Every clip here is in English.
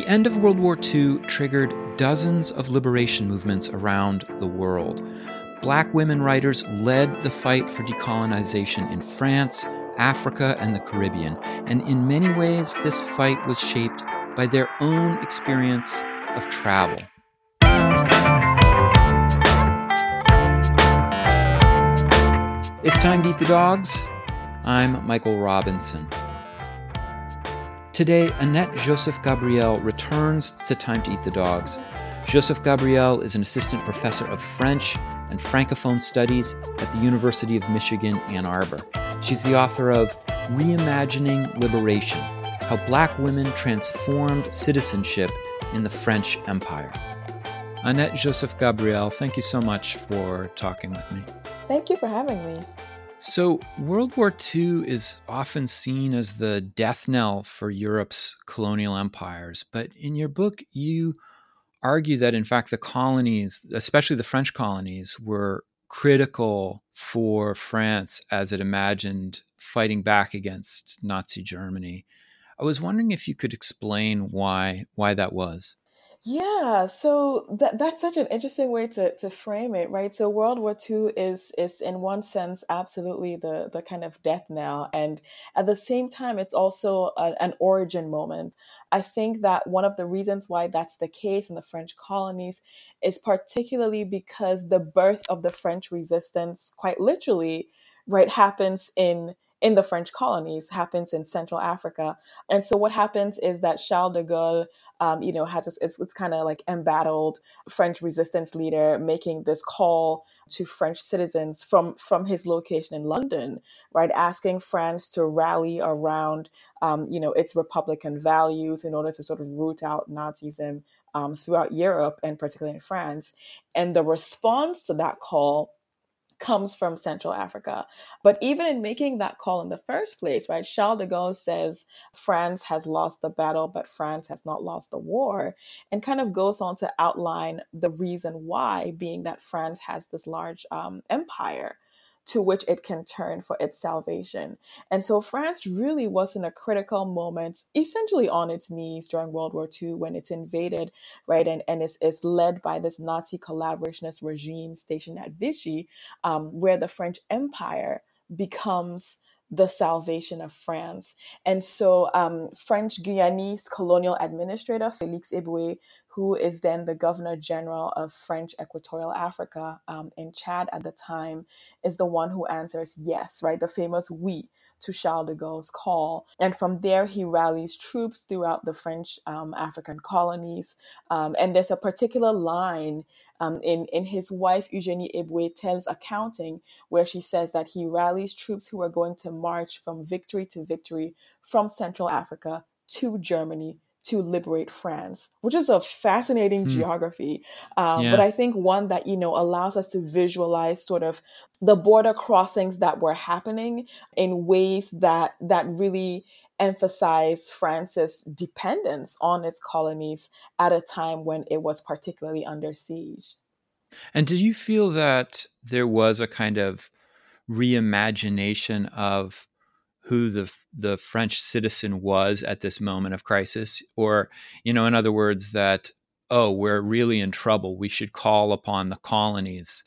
The end of World War II triggered dozens of liberation movements around the world. Black women writers led the fight for decolonization in France, Africa, and the Caribbean. And in many ways, this fight was shaped by their own experience of travel. It's time to eat the dogs. I'm Michael Robinson. Today, Annette Joseph Gabriel returns to Time to Eat the Dogs. Joseph Gabriel is an assistant professor of French and Francophone studies at the University of Michigan, Ann Arbor. She's the author of Reimagining Liberation How Black Women Transformed Citizenship in the French Empire. Annette Joseph Gabriel, thank you so much for talking with me. Thank you for having me. So, World War II is often seen as the death knell for Europe's colonial empires. But in your book, you argue that, in fact, the colonies, especially the French colonies, were critical for France as it imagined fighting back against Nazi Germany. I was wondering if you could explain why why that was. Yeah, so that that's such an interesting way to to frame it, right? So World War II is is in one sense absolutely the the kind of death knell, and at the same time, it's also a, an origin moment. I think that one of the reasons why that's the case in the French colonies is particularly because the birth of the French resistance, quite literally, right, happens in in the French colonies happens in Central Africa. And so what happens is that Charles de Gaulle, um, you know, has this, it's, it's kind of like embattled French resistance leader making this call to French citizens from, from his location in London, right? Asking France to rally around, um, you know, its Republican values in order to sort of root out Nazism um, throughout Europe and particularly in France. And the response to that call comes from Central Africa. But even in making that call in the first place, right, Charles de Gaulle says France has lost the battle, but France has not lost the war, and kind of goes on to outline the reason why, being that France has this large um, empire to which it can turn for its salvation. And so France really was in a critical moment, essentially on its knees during World War II when it's invaded, right? And, and is, is led by this Nazi collaborationist regime stationed at Vichy, um, where the French Empire becomes the salvation of France. And so, um, French Guyanese colonial administrator Felix Eboué, who is then the governor general of French Equatorial Africa um, in Chad at the time, is the one who answers yes, right? The famous we to Charles de Gaulle's call. And from there, he rallies troops throughout the French um, African colonies. Um, and there's a particular line um, in, in his wife, Eugenie Eboué-Tell's accounting, where she says that he rallies troops who are going to march from victory to victory from Central Africa to Germany to liberate France, which is a fascinating hmm. geography. Um, yeah. But I think one that, you know, allows us to visualize sort of the border crossings that were happening in ways that, that really emphasize France's dependence on its colonies at a time when it was particularly under siege. And did you feel that there was a kind of reimagination of who the the French citizen was at this moment of crisis, or you know, in other words, that oh, we're really in trouble. We should call upon the colonies.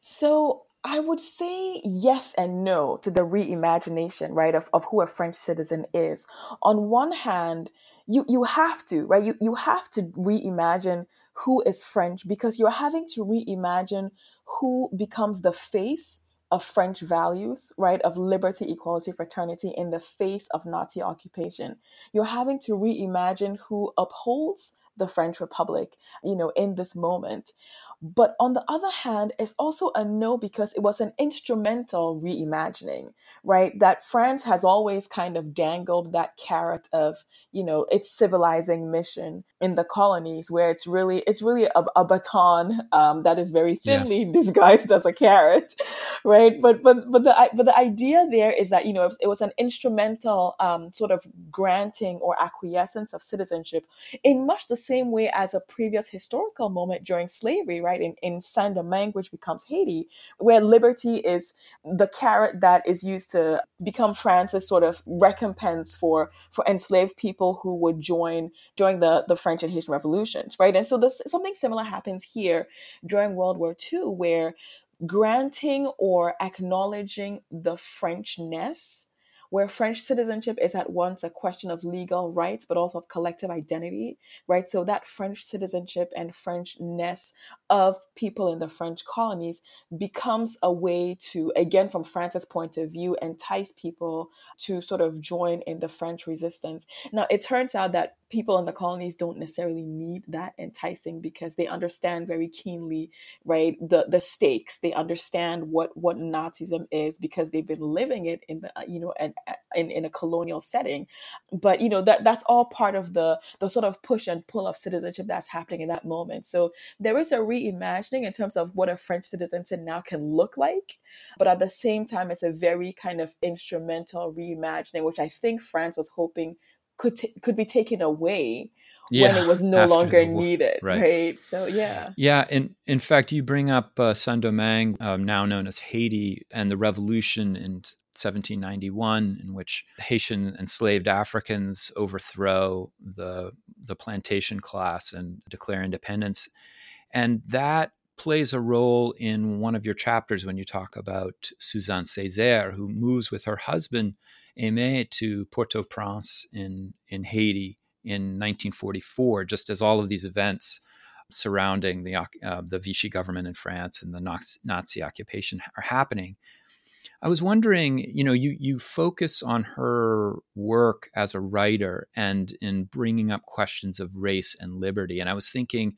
So I would say yes and no to the reimagination, right, of, of who a French citizen is. On one hand, you, you have to, right? You, you have to reimagine who is French because you're having to reimagine who becomes the face of French values, right, of liberty, equality, fraternity in the face of Nazi occupation. You're having to reimagine who upholds the French Republic, you know, in this moment. But on the other hand, it's also a no because it was an instrumental reimagining, right? That France has always kind of dangled that carrot of, you know, its civilizing mission in the colonies, where it's really it's really a, a baton um, that is very thinly yeah. disguised as a carrot, right? But but but the but the idea there is that you know it was, it was an instrumental um, sort of granting or acquiescence of citizenship in much the same way as a previous historical moment during slavery, right? In, in Saint Domingue, which becomes Haiti, where liberty is the carrot that is used to become France's sort of recompense for, for enslaved people who would join during the, the French and Haitian revolutions, right? And so this, something similar happens here during World War II, where granting or acknowledging the Frenchness where French citizenship is at once a question of legal rights, but also of collective identity, right? So that French citizenship and Frenchness of people in the French colonies becomes a way to, again, from France's point of view, entice people to sort of join in the French resistance. Now, it turns out that people in the colonies don't necessarily need that enticing because they understand very keenly right the the stakes. They understand what what nazism is because they've been living it in the you know and in, in a colonial setting. But you know that that's all part of the the sort of push and pull of citizenship that's happening in that moment. So there is a reimagining in terms of what a french citizenship now can look like but at the same time it's a very kind of instrumental reimagining which i think france was hoping could t- could be taken away yeah, when it was no longer needed right. right. so yeah yeah in in fact you bring up uh, saint-domingue um, now known as haiti and the revolution in 1791 in which haitian enslaved africans overthrow the the plantation class and declare independence and that plays a role in one of your chapters when you talk about Suzanne Césaire, who moves with her husband Aimé to Port-au-Prince in, in Haiti in 1944, just as all of these events surrounding the, uh, the Vichy government in France and the Nazi occupation are happening. I was wondering, you know, you you focus on her work as a writer and in bringing up questions of race and liberty, and I was thinking,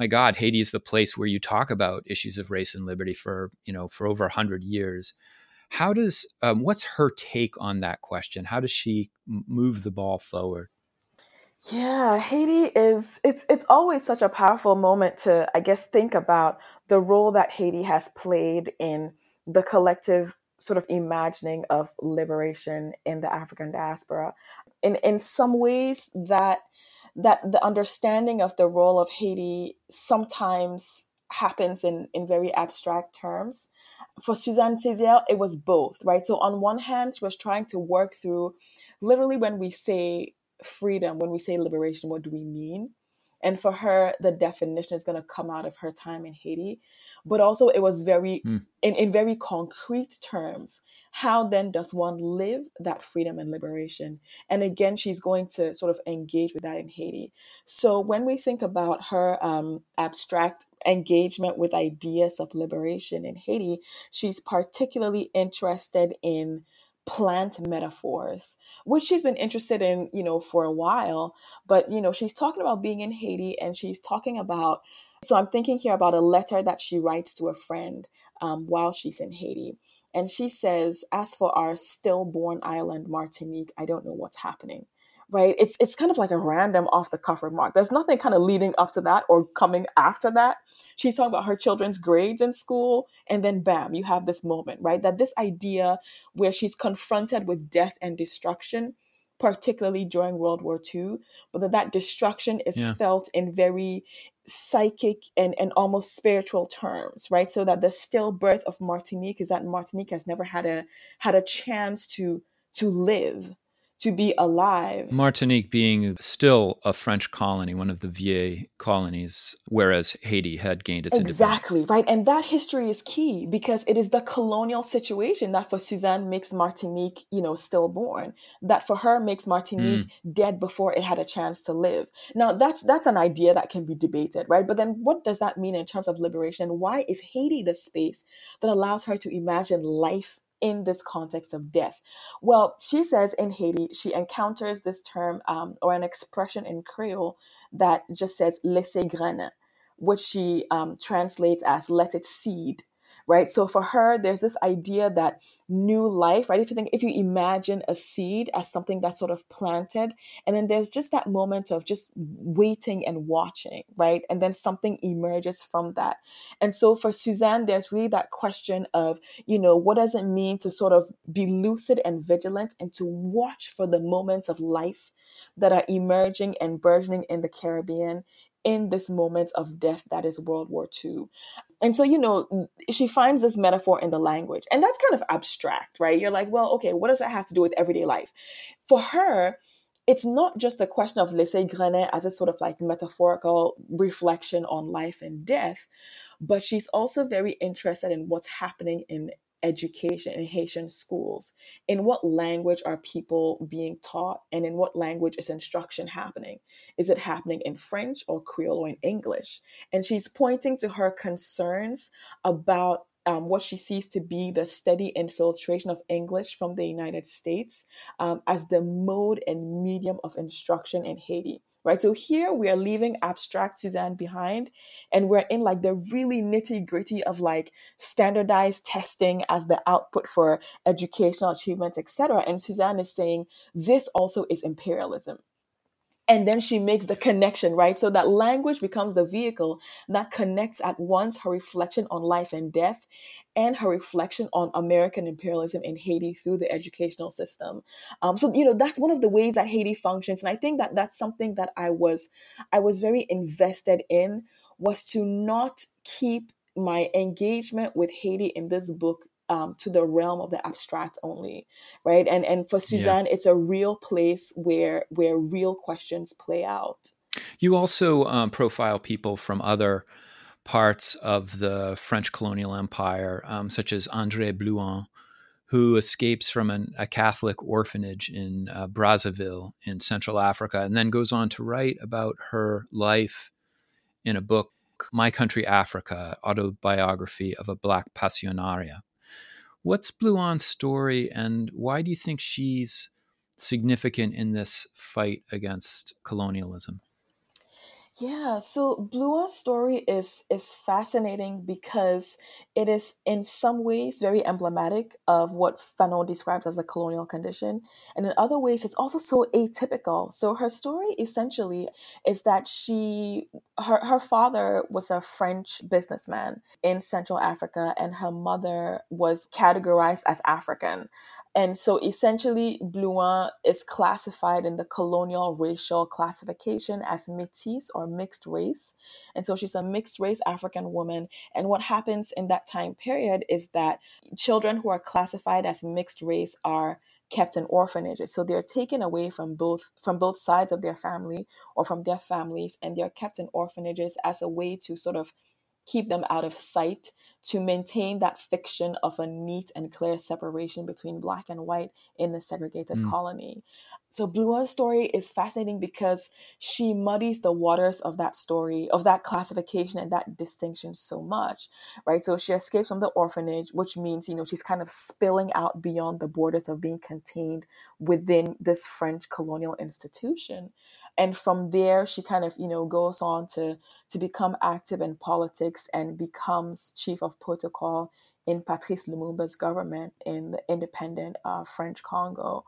my God, Haiti is the place where you talk about issues of race and liberty for you know for over hundred years. How does um, what's her take on that question? How does she move the ball forward? Yeah, Haiti is it's it's always such a powerful moment to I guess think about the role that Haiti has played in the collective sort of imagining of liberation in the African diaspora. In in some ways that that the understanding of the role of Haiti sometimes happens in in very abstract terms for Suzanne Césaire, it was both, right? So on one hand, she was trying to work through literally when we say freedom, when we say liberation, what do we mean? And for her, the definition is going to come out of her time in Haiti. But also, it was very, mm. in, in very concrete terms, how then does one live that freedom and liberation? And again, she's going to sort of engage with that in Haiti. So when we think about her um, abstract engagement with ideas of liberation in Haiti, she's particularly interested in plant metaphors, which she's been interested in, you know, for a while. But, you know, she's talking about being in Haiti and she's talking about, so I'm thinking here about a letter that she writes to a friend um, while she's in Haiti. And she says, As for our stillborn island, Martinique, I don't know what's happening right? It's it's kind of like a random off the cuff remark. There's nothing kind of leading up to that or coming after that. She's talking about her children's grades in school, and then bam, you have this moment, right? That this idea where she's confronted with death and destruction, particularly during World War II, but that that destruction is yeah. felt in very psychic and, and almost spiritual terms, right? So that the stillbirth of Martinique is that Martinique has never had a had a chance to to live to be alive. Martinique being still a French colony, one of the Vieille colonies, whereas Haiti had gained its independence. exactly right, and that history is key because it is the colonial situation that for Suzanne makes Martinique, you know, stillborn. That for her makes Martinique mm. dead before it had a chance to live. Now that's that's an idea that can be debated, right? But then what does that mean in terms of liberation? Why is Haiti the space that allows her to imagine life in this context of death? Well, she says in Haiti, she encounters this term um, or an expression in Creole that just says laisser grainer, which she um, translates as let it seed right? So for her, there's this idea that new life, right? If you think, if you imagine a seed as something that's sort of planted, and then there's just that moment of just waiting and watching, right? And then something emerges from that. And so for Suzanne, there's really that question of, you know, what does it mean to sort of be lucid and vigilant and to watch for the moments of life that are emerging and burgeoning in the Caribbean in this moment of death that is World War II. And so, you know, she finds this metaphor in the language. And that's kind of abstract, right? You're like, well, okay, what does that have to do with everyday life? For her, it's not just a question of laisser grainer as a sort of like metaphorical reflection on life and death, but she's also very interested in what's happening in education in Haitian schools. In what language are people being taught, and in what language is instruction happening? Is it happening in French or Creole or in English? And she's pointing to her concerns about um, what she sees to be the steady infiltration of English from the United States um, as the mode and medium of instruction in Haiti right? So here we are leaving abstract Suzanne behind and we're in like the really nitty gritty of like standardized testing as the output for educational achievements, etc. And Suzanne is saying this also is imperialism and then she makes the connection right? So that language becomes the vehicle that connects at once her reflection on life and death and her reflection on american imperialism in haiti through the educational system. Um, so you know that's one of the ways that haiti functions. And i think that that's something that i was i was very invested in was to not keep my engagement with haiti in this book um, to the realm of the abstract only, right? And and for Suzanne, yeah. it's a real place where where real questions play out. You also um, profile people from other parts of the French colonial empire, um, such as Andrée Blouin, who escapes from an, a Catholic orphanage in uh, Brazzaville in Central Africa, and then goes on to write about her life in a book, My Country Africa Autobiography of a Black Pasionaria. What's Blouin's story, and why do you think she's significant in this fight against colonialism? Yeah, so Blouin's story is is fascinating because it is in some ways very emblematic of what Fanon describes as a colonial condition, and in other ways it's also so atypical. So her story essentially is that she her her father was a French businessman in Central Africa and her mother was categorized as African. And so essentially, Blouin is classified in the colonial racial classification as métis or mixed race. And so she's a mixed race African woman. And what happens in that time period is that children who are classified as mixed race are kept in orphanages so they're taken away from both from both sides of their family or from their families and they're kept in orphanages as a way to sort of keep them out of sight to maintain that fiction of a neat and clear separation between black and white in the segregated mm. colony. So Blouin's story is fascinating because she muddies the waters of that story, of that classification and that distinction so much, right? So she escapes from the orphanage, which means, you know, she's kind of spilling out beyond the borders of being contained within this French colonial institution and from there she kind of you know goes on to to become active in politics and becomes chief of protocol in Patrice Lumumba's government in the independent uh, French Congo.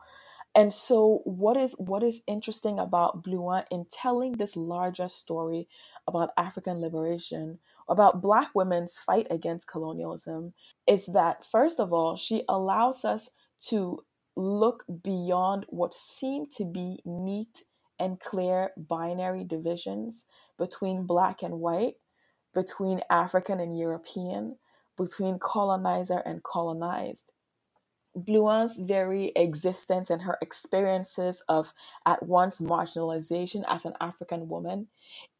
And so, what is what is interesting about Blouin in telling this larger story about African liberation, about Black women's fight against colonialism, is that first of all, she allows us to look beyond what seem to be neat and clear binary divisions between black and white, between African and European, between colonizer and colonized. Blouin's very existence and her experiences of at once marginalization as an African woman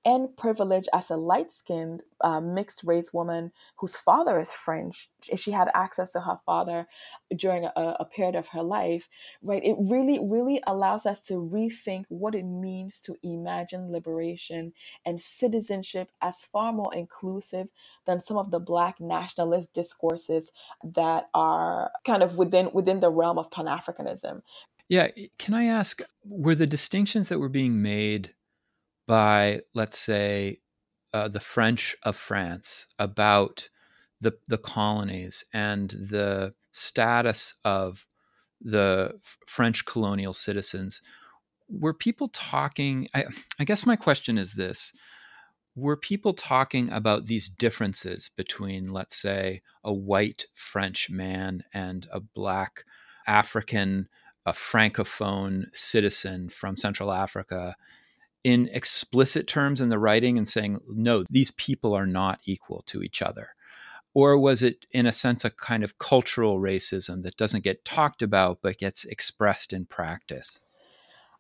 and privilege as a light skinned uh, mixed race woman whose father is French. If she had access to her father during a, a, period of her life, right? It really, really allows us to rethink what it means to imagine liberation and citizenship as far more inclusive than some of the Black nationalist discourses that are kind of within within the realm of Pan Africanism. Yeah, can I ask, were the distinctions that were being made by, let's say, uh, the French of France about the the colonies and the status of the French colonial citizens. Were people talking? I, I guess my question is this: Were people talking about these differences between, let's say, a white French man and a black African, a francophone citizen from Central Africa? In explicit terms in the writing and saying, no, these people are not equal to each other? Or was it, in a sense, a kind of cultural racism that doesn't get talked about but gets expressed in practice?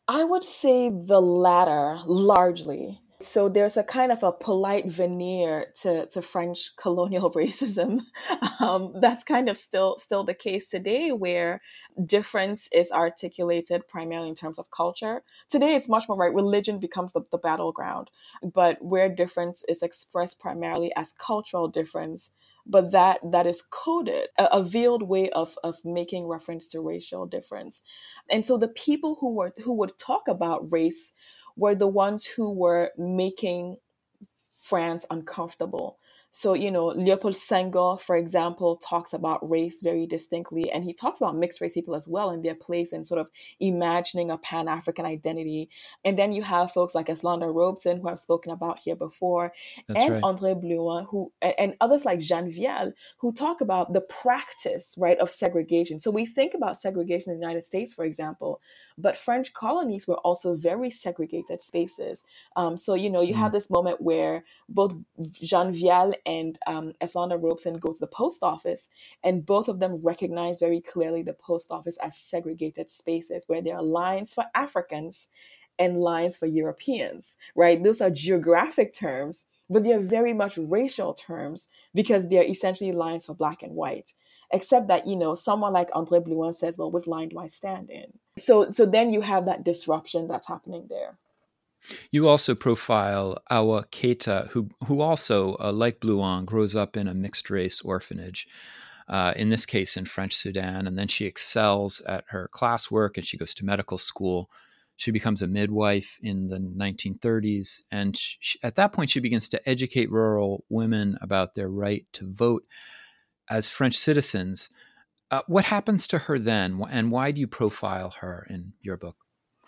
I would say the latter largely. So there's a kind of a polite veneer to, to French colonial racism. Um, that's kind of still still the case today, where difference is articulated primarily in terms of culture. Today, it's much more right. Religion becomes the, the battleground, but where difference is expressed primarily as cultural difference, but that that is coded a, a, veiled way of of making reference to racial difference and so the people who were who would talk about race were the ones who were making France uncomfortable so, you know, Leopold Senghor, for example, talks about race very distinctly, and he talks about mixed race people as well and their place and sort of imagining a Pan African identity. And then you have folks like Eslanda Robeson, who I've spoken about here before, That's and right. Andrée Blouin, who and others like Jane Vialle, who talk about the practice, right, of segregation. So we think about segregation in the United States, for example, but French colonies were also very segregated spaces. Um, so, you know, you mm. have this moment where both Jane Vialle and um, Eslanda Robeson go to the post office, and both of them recognize very clearly the post office as segregated spaces where there are lines for Africans and lines for Europeans, right? Those are geographic terms, but they're very much racial terms because they're essentially lines for black and white except that you know someone like andrée blouin says well which line do i stand in so so then you have that disruption that's happening there you also profile Awa Keita, who who also, uh, like Blouin, grows up in a mixed race orphanage. Uh, in this case, in French Sudan, and then she excels at her classwork, and she goes to medical school. She becomes a midwife in the 1930s, and she, at that point, she begins to educate rural women about their right to vote as French citizens. Uh, what happens to her then, and why do you profile her in your book?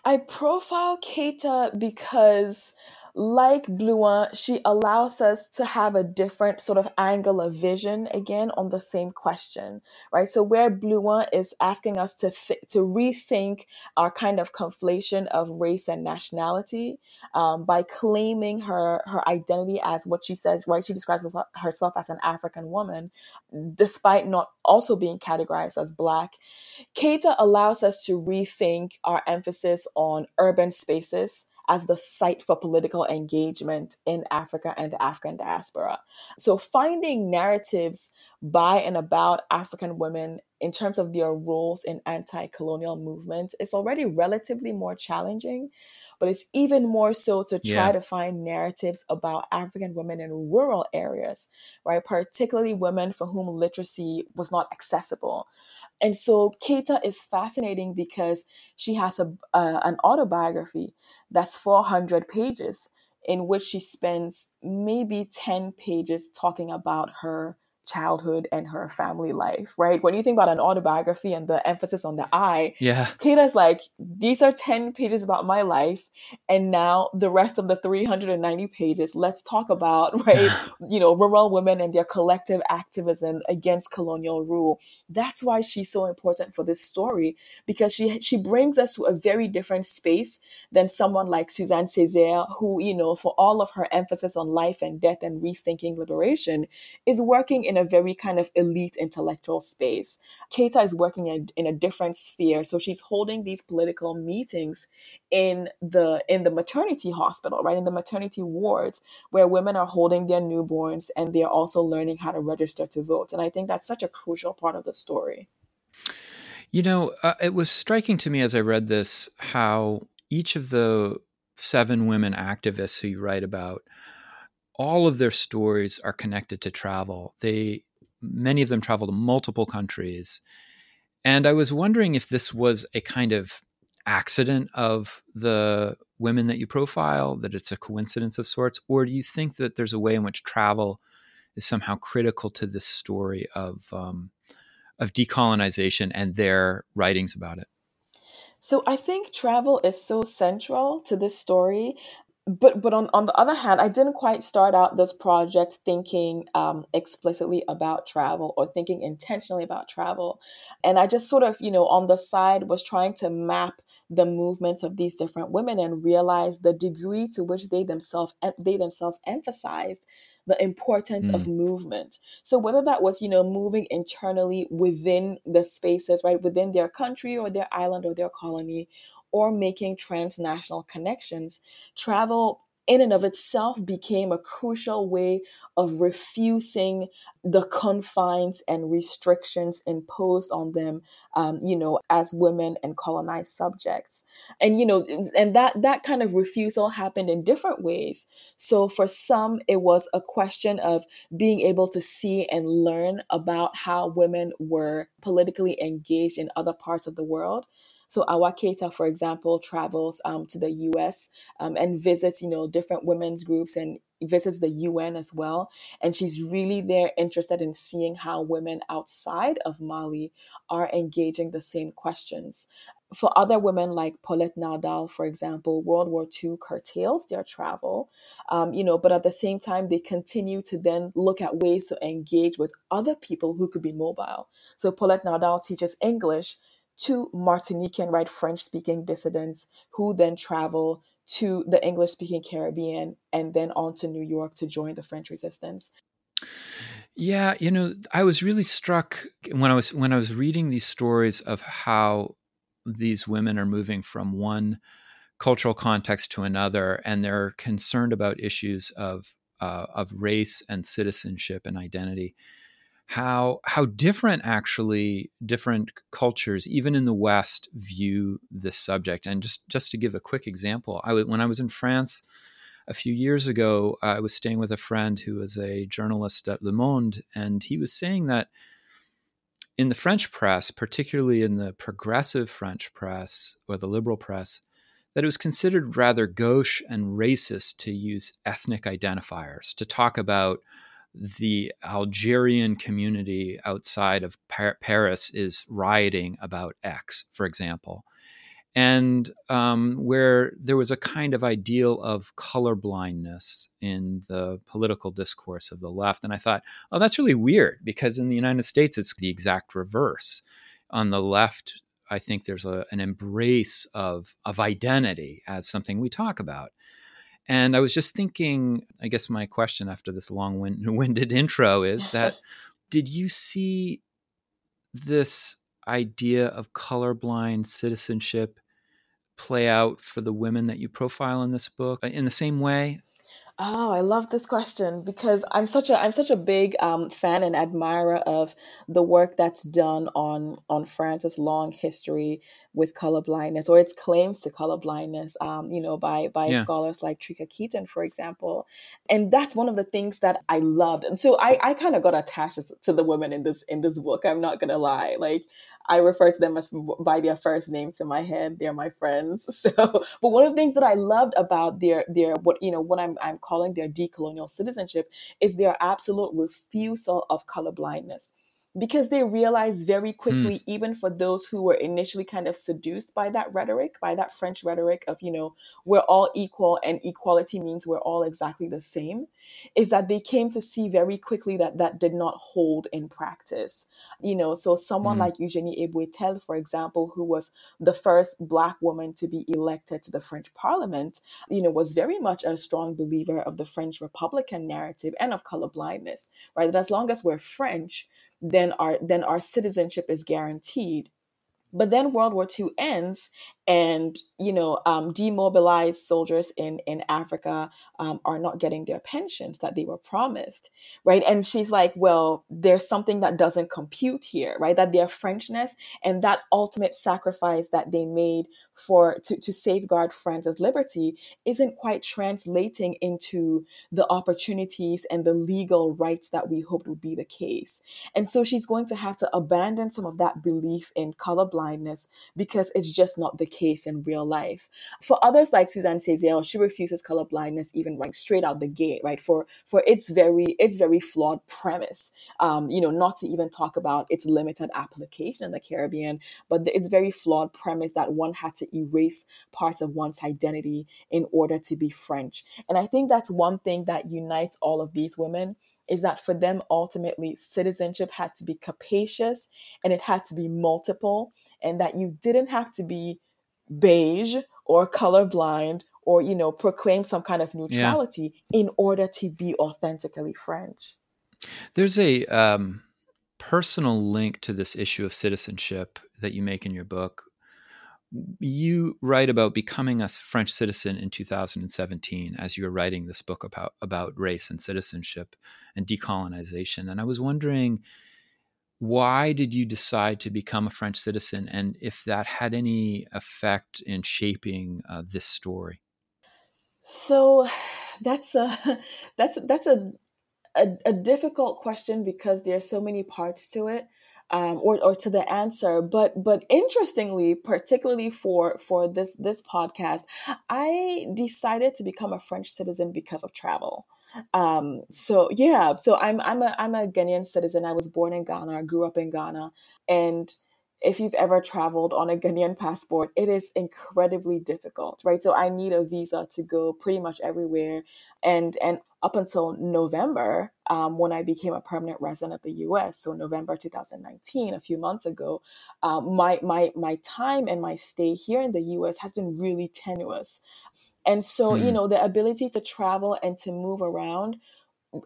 I profile Keita because like Blouin, she allows us to have a different sort of angle of vision again on the same question, right? So where Blouin is asking us to th- to rethink our kind of conflation of race and nationality um, by claiming her her identity as what she says, right? She describes herself as an African woman, despite not also being categorized as black. Keita allows us to rethink our emphasis on urban spaces as the site for political engagement in Africa and the African diaspora. So, finding narratives by and about African women in terms of their roles in anti colonial movements is already relatively more challenging. But it's even more so to try yeah. to find narratives about African women in rural areas, right? Particularly women for whom literacy was not accessible. And so Keita is fascinating because she has a uh, an autobiography that's 400 pages in which she spends maybe 10 pages talking about her childhood and her family life, right? When you think about an autobiography and the emphasis on the I, yeah, Keita's like, these are 10 pages about my life. And now the rest of the 390 pages, let's talk about, right, you know, rural women and their collective activism against colonial rule. That's why she's so important for this story because she she brings us to a very different space than someone like Suzanne Césaire, who, you know, for all of her emphasis on life and death and rethinking liberation, is working in in a very kind of elite intellectual space. Keita is working in, in a different sphere, so she's holding these political meetings in the in the maternity hospital, right in the maternity wards, where women are holding their newborns and they're also learning how to register to vote. And I think that's such a crucial part of the story. You know, uh, it was striking to me as I read this how each of the seven women activists who you write about all of their stories are connected to travel. They many of them travel to multiple countries. And I was wondering if this was a kind of accident of the women that you profile, that it's a coincidence of sorts, or do you think that there's a way in which travel is somehow critical to this story of um, of decolonization and their writings about it? So I think travel is so central to this story but but on, on the other hand i didn't quite start out this project thinking um, explicitly about travel or thinking intentionally about travel and i just sort of you know on the side was trying to map the movement of these different women and realize the degree to which they themselves they themselves emphasized the importance mm. of movement. So whether that was, you know, moving internally within the spaces, right, within their country or their island or their colony, or making transnational connections, travel in and of itself became a crucial way of refusing the confines and restrictions imposed on them, um, you know, as women and colonized subjects. And, you know, and that, that kind of refusal happened in different ways. So for some, it was a question of being able to see and learn about how women were politically engaged in other parts of the world. So Awa Keita, for example, travels um, to the U.S. Um, and visits, you know, different women's groups and visits the UN as well. And she's really there interested in seeing how women outside of Mali are engaging the same questions. For other women like Paulette Nardal, for example, World War II curtails their travel, um, you know, but at the same time, they continue to then look at ways to engage with other people who could be mobile. So Paulette Nardal teaches English to Martinican, right, French speaking dissidents who then travel to the English speaking Caribbean and then on to New York to join the French resistance. Yeah, you know, I was really struck when I was when I was reading these stories of how these women are moving from one cultural context to another, and they're concerned about issues of uh, of race and citizenship and identity how how different actually different cultures even in the west view this subject. And just just to give a quick example I when I was in France a few years ago I was staying with a friend who was a journalist at Le Monde and he was saying that in the French press particularly in the progressive French press or the liberal press that it was considered rather gauche and racist to use ethnic identifiers to talk about the Algerian community outside of Paris is rioting about X, for example. And um, where there was a kind of ideal of colorblindness in the political discourse of the left. And I thought, oh, that's really weird because in the United States, it's the exact reverse. On the left, I think there's a, an embrace of, of identity as something we talk about. And I was just thinking, I guess my question after this long winded intro is that did you see this idea of colorblind citizenship play out for the women that you profile in this book in the same way? Oh, I love this question because I'm such a I'm such a big um, fan and admirer of the work that's done on on France's long history with colorblindness or its claims to colorblindness. Um, you know, by by yeah. scholars like Trica Keaton, for example, and that's one of the things that I loved. And so I I kind of got attached to the women in this in this book. I'm not gonna lie, like I refer to them as by their first name to my head. They're my friends. So, but one of the things that I loved about their their what you know what I'm I'm calling their decolonial citizenship is their absolute refusal of colorblindness because they realized very quickly, mm. even for those who were initially kind of seduced by that rhetoric, by that French rhetoric of, you know, we're all equal and equality means we're all exactly the same, is that they came to see very quickly that that did not hold in practice. You know, so someone mm. like Eugenie Eboué-Tell, for example, who was the first Black woman to be elected to the French parliament, you know, was very much a strong believer of the French Republican narrative and of colorblindness, right? That as long as we're French, then our then our citizenship is guaranteed. But then World War II ends, and you know um, demobilized soldiers in in africa um, are not getting their pensions that they were promised right? And she's like well there's something that doesn't compute here right? That their frenchness and that ultimate sacrifice that they made for to, to safeguard france's liberty isn't quite translating into the opportunities and the legal rights that we hoped would be the case. And so she's going to have to abandon some of that belief in colorblindness because it's just not the case in real life. For others like Suzanne Césaire, she refuses color blindness even right straight out the gate, right? For for its very its very flawed premise. Um, you know, not to even talk about its limited application in the Caribbean, but the, its very flawed premise that one had to erase parts of one's identity in order to be French. And I think that's one thing that unites all of these women is that for them ultimately citizenship had to be capacious and it had to be multiple and that you didn't have to be beige or colorblind or you know proclaim some kind of neutrality yeah. in order to be authentically french there's a um, personal link to this issue of citizenship that you make in your book you write about becoming a French citizen in 2017 as you were writing this book about about race and citizenship and decolonization and I was wondering why did you decide to become a French citizen and if that had any effect in shaping uh, this story so that's a that's that's a, a, a difficult question because there are so many parts to it um, or, or to the answer. But but interestingly, particularly for for this this podcast, I decided to become a French citizen because of travel. Um, so yeah, so I'm I'm a I'm a Ghanaian citizen. I was born in Ghana, I grew up in Ghana, and if you've ever traveled on a Ghanaian passport, it is incredibly difficult, right? So I need a visa to go pretty much everywhere, and and up until November, um, when I became a permanent resident of the U.S., so November 2019, a few months ago, um, my my my time and my stay here in the U.S. has been really tenuous, and so mm. you hmm. know the ability to travel and to move around,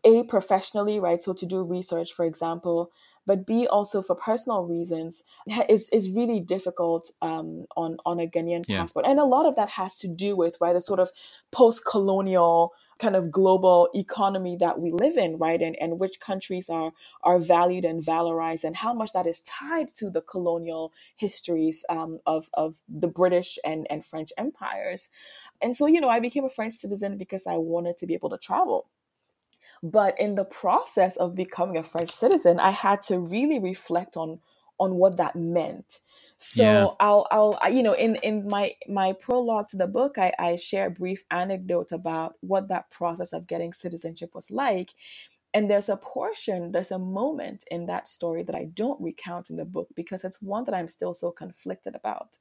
a professionally, right? So to do research, for example, but B also for personal reasons is is really difficult um, on on a Ghanaian yeah. passport, and a lot of that has to do with right the sort of post colonial kind of global economy that we live in, right? And, and which countries are are valued and valorized, and how much that is tied to the colonial histories um, of of the British and and French empires. And so, you know, I became a French citizen because I wanted to be able to travel. But in the process of becoming a French citizen, I had to really reflect on on what that meant. So yeah. I'll I'll you know in in my my prologue to the book I, I share a brief anecdote about what that process of getting citizenship was like. And there's a portion, there's a moment in that story that I don't recount in the book because it's one that I'm still so conflicted about.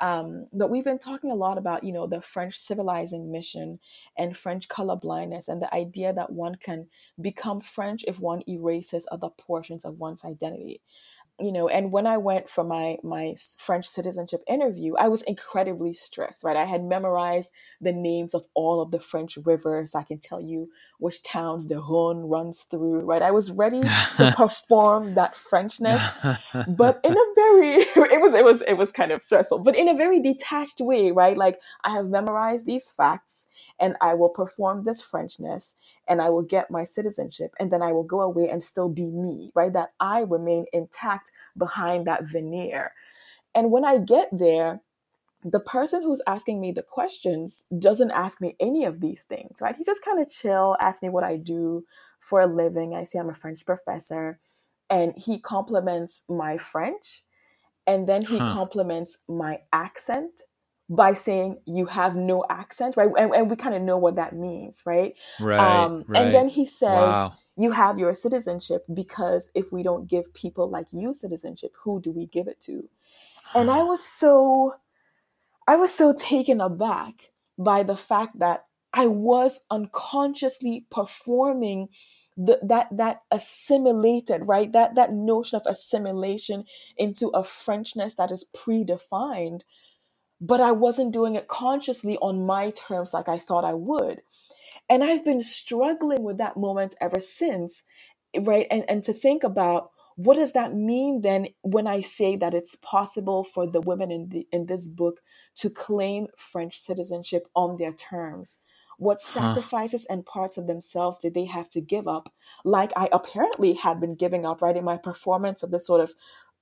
Um, but we've been talking a lot about, you know, the French civilizing mission and French color blindness and the idea that one can become French if one erases other portions of one's identity you know and when i went for my my french citizenship interview i was incredibly stressed right? I had memorized the names of all of the french rivers. I can tell you which towns the rhone runs through right? I was ready to perform that frenchness but in a very it was it was it was kind of stressful but in a very detached way right? Like i have memorized these facts and i will perform this frenchness and I will get my citizenship and then I will go away and still be me, right? That I remain intact behind that veneer. And when I get there, the person who's asking me the questions doesn't ask me any of these things, right? He just kind of chill, asks me what I do for a living. I say I'm a French professor, and he compliments my French, and then he huh. compliments my accent by saying you have no accent, right? And, and we kind of know what that means, right? Right, um, right. And then he says, wow. you have your citizenship because if we don't give people like you citizenship, who do we give it to? And I was so, I was so taken aback by the fact that I was unconsciously performing the, that that assimilated right that that notion of assimilation into a Frenchness that is predefined but I wasn't doing it consciously on my terms like I thought I would. And I've been struggling with that moment ever since, right? And, and to think about what does that mean then when I say that it's possible for the women in, the, in this book to claim French citizenship on their terms? What sacrifices huh. and parts of themselves did they have to give up? Like I apparently had been giving up, right, in my performance of this sort of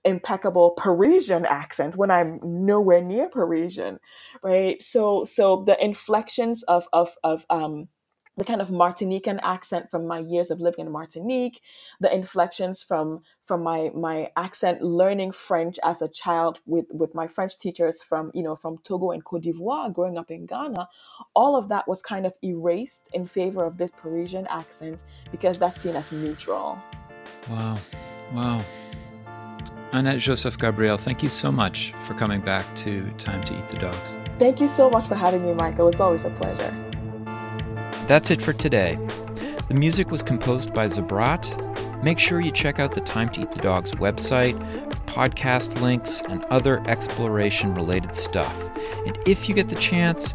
impeccable Parisian accent when I'm nowhere near Parisian, right? So so the inflections of of of um the kind of Martinican accent from my years of living in Martinique, the inflections from from my my accent learning French as a child with with my French teachers from you know from Togo and Cote d'Ivoire growing up in Ghana, all of that was kind of erased in favor of this Parisian accent because that's seen as neutral. Wow, wow. Annette Joseph Gabriel, thank you so much for coming back to Time to Eat the Dogs. Thank you so much for having me, Michael. It's always a pleasure. That's it for today. The music was composed by Zabrat. Make sure you check out the Time to Eat the Dogs website for podcast links and other exploration related stuff. And if you get the chance,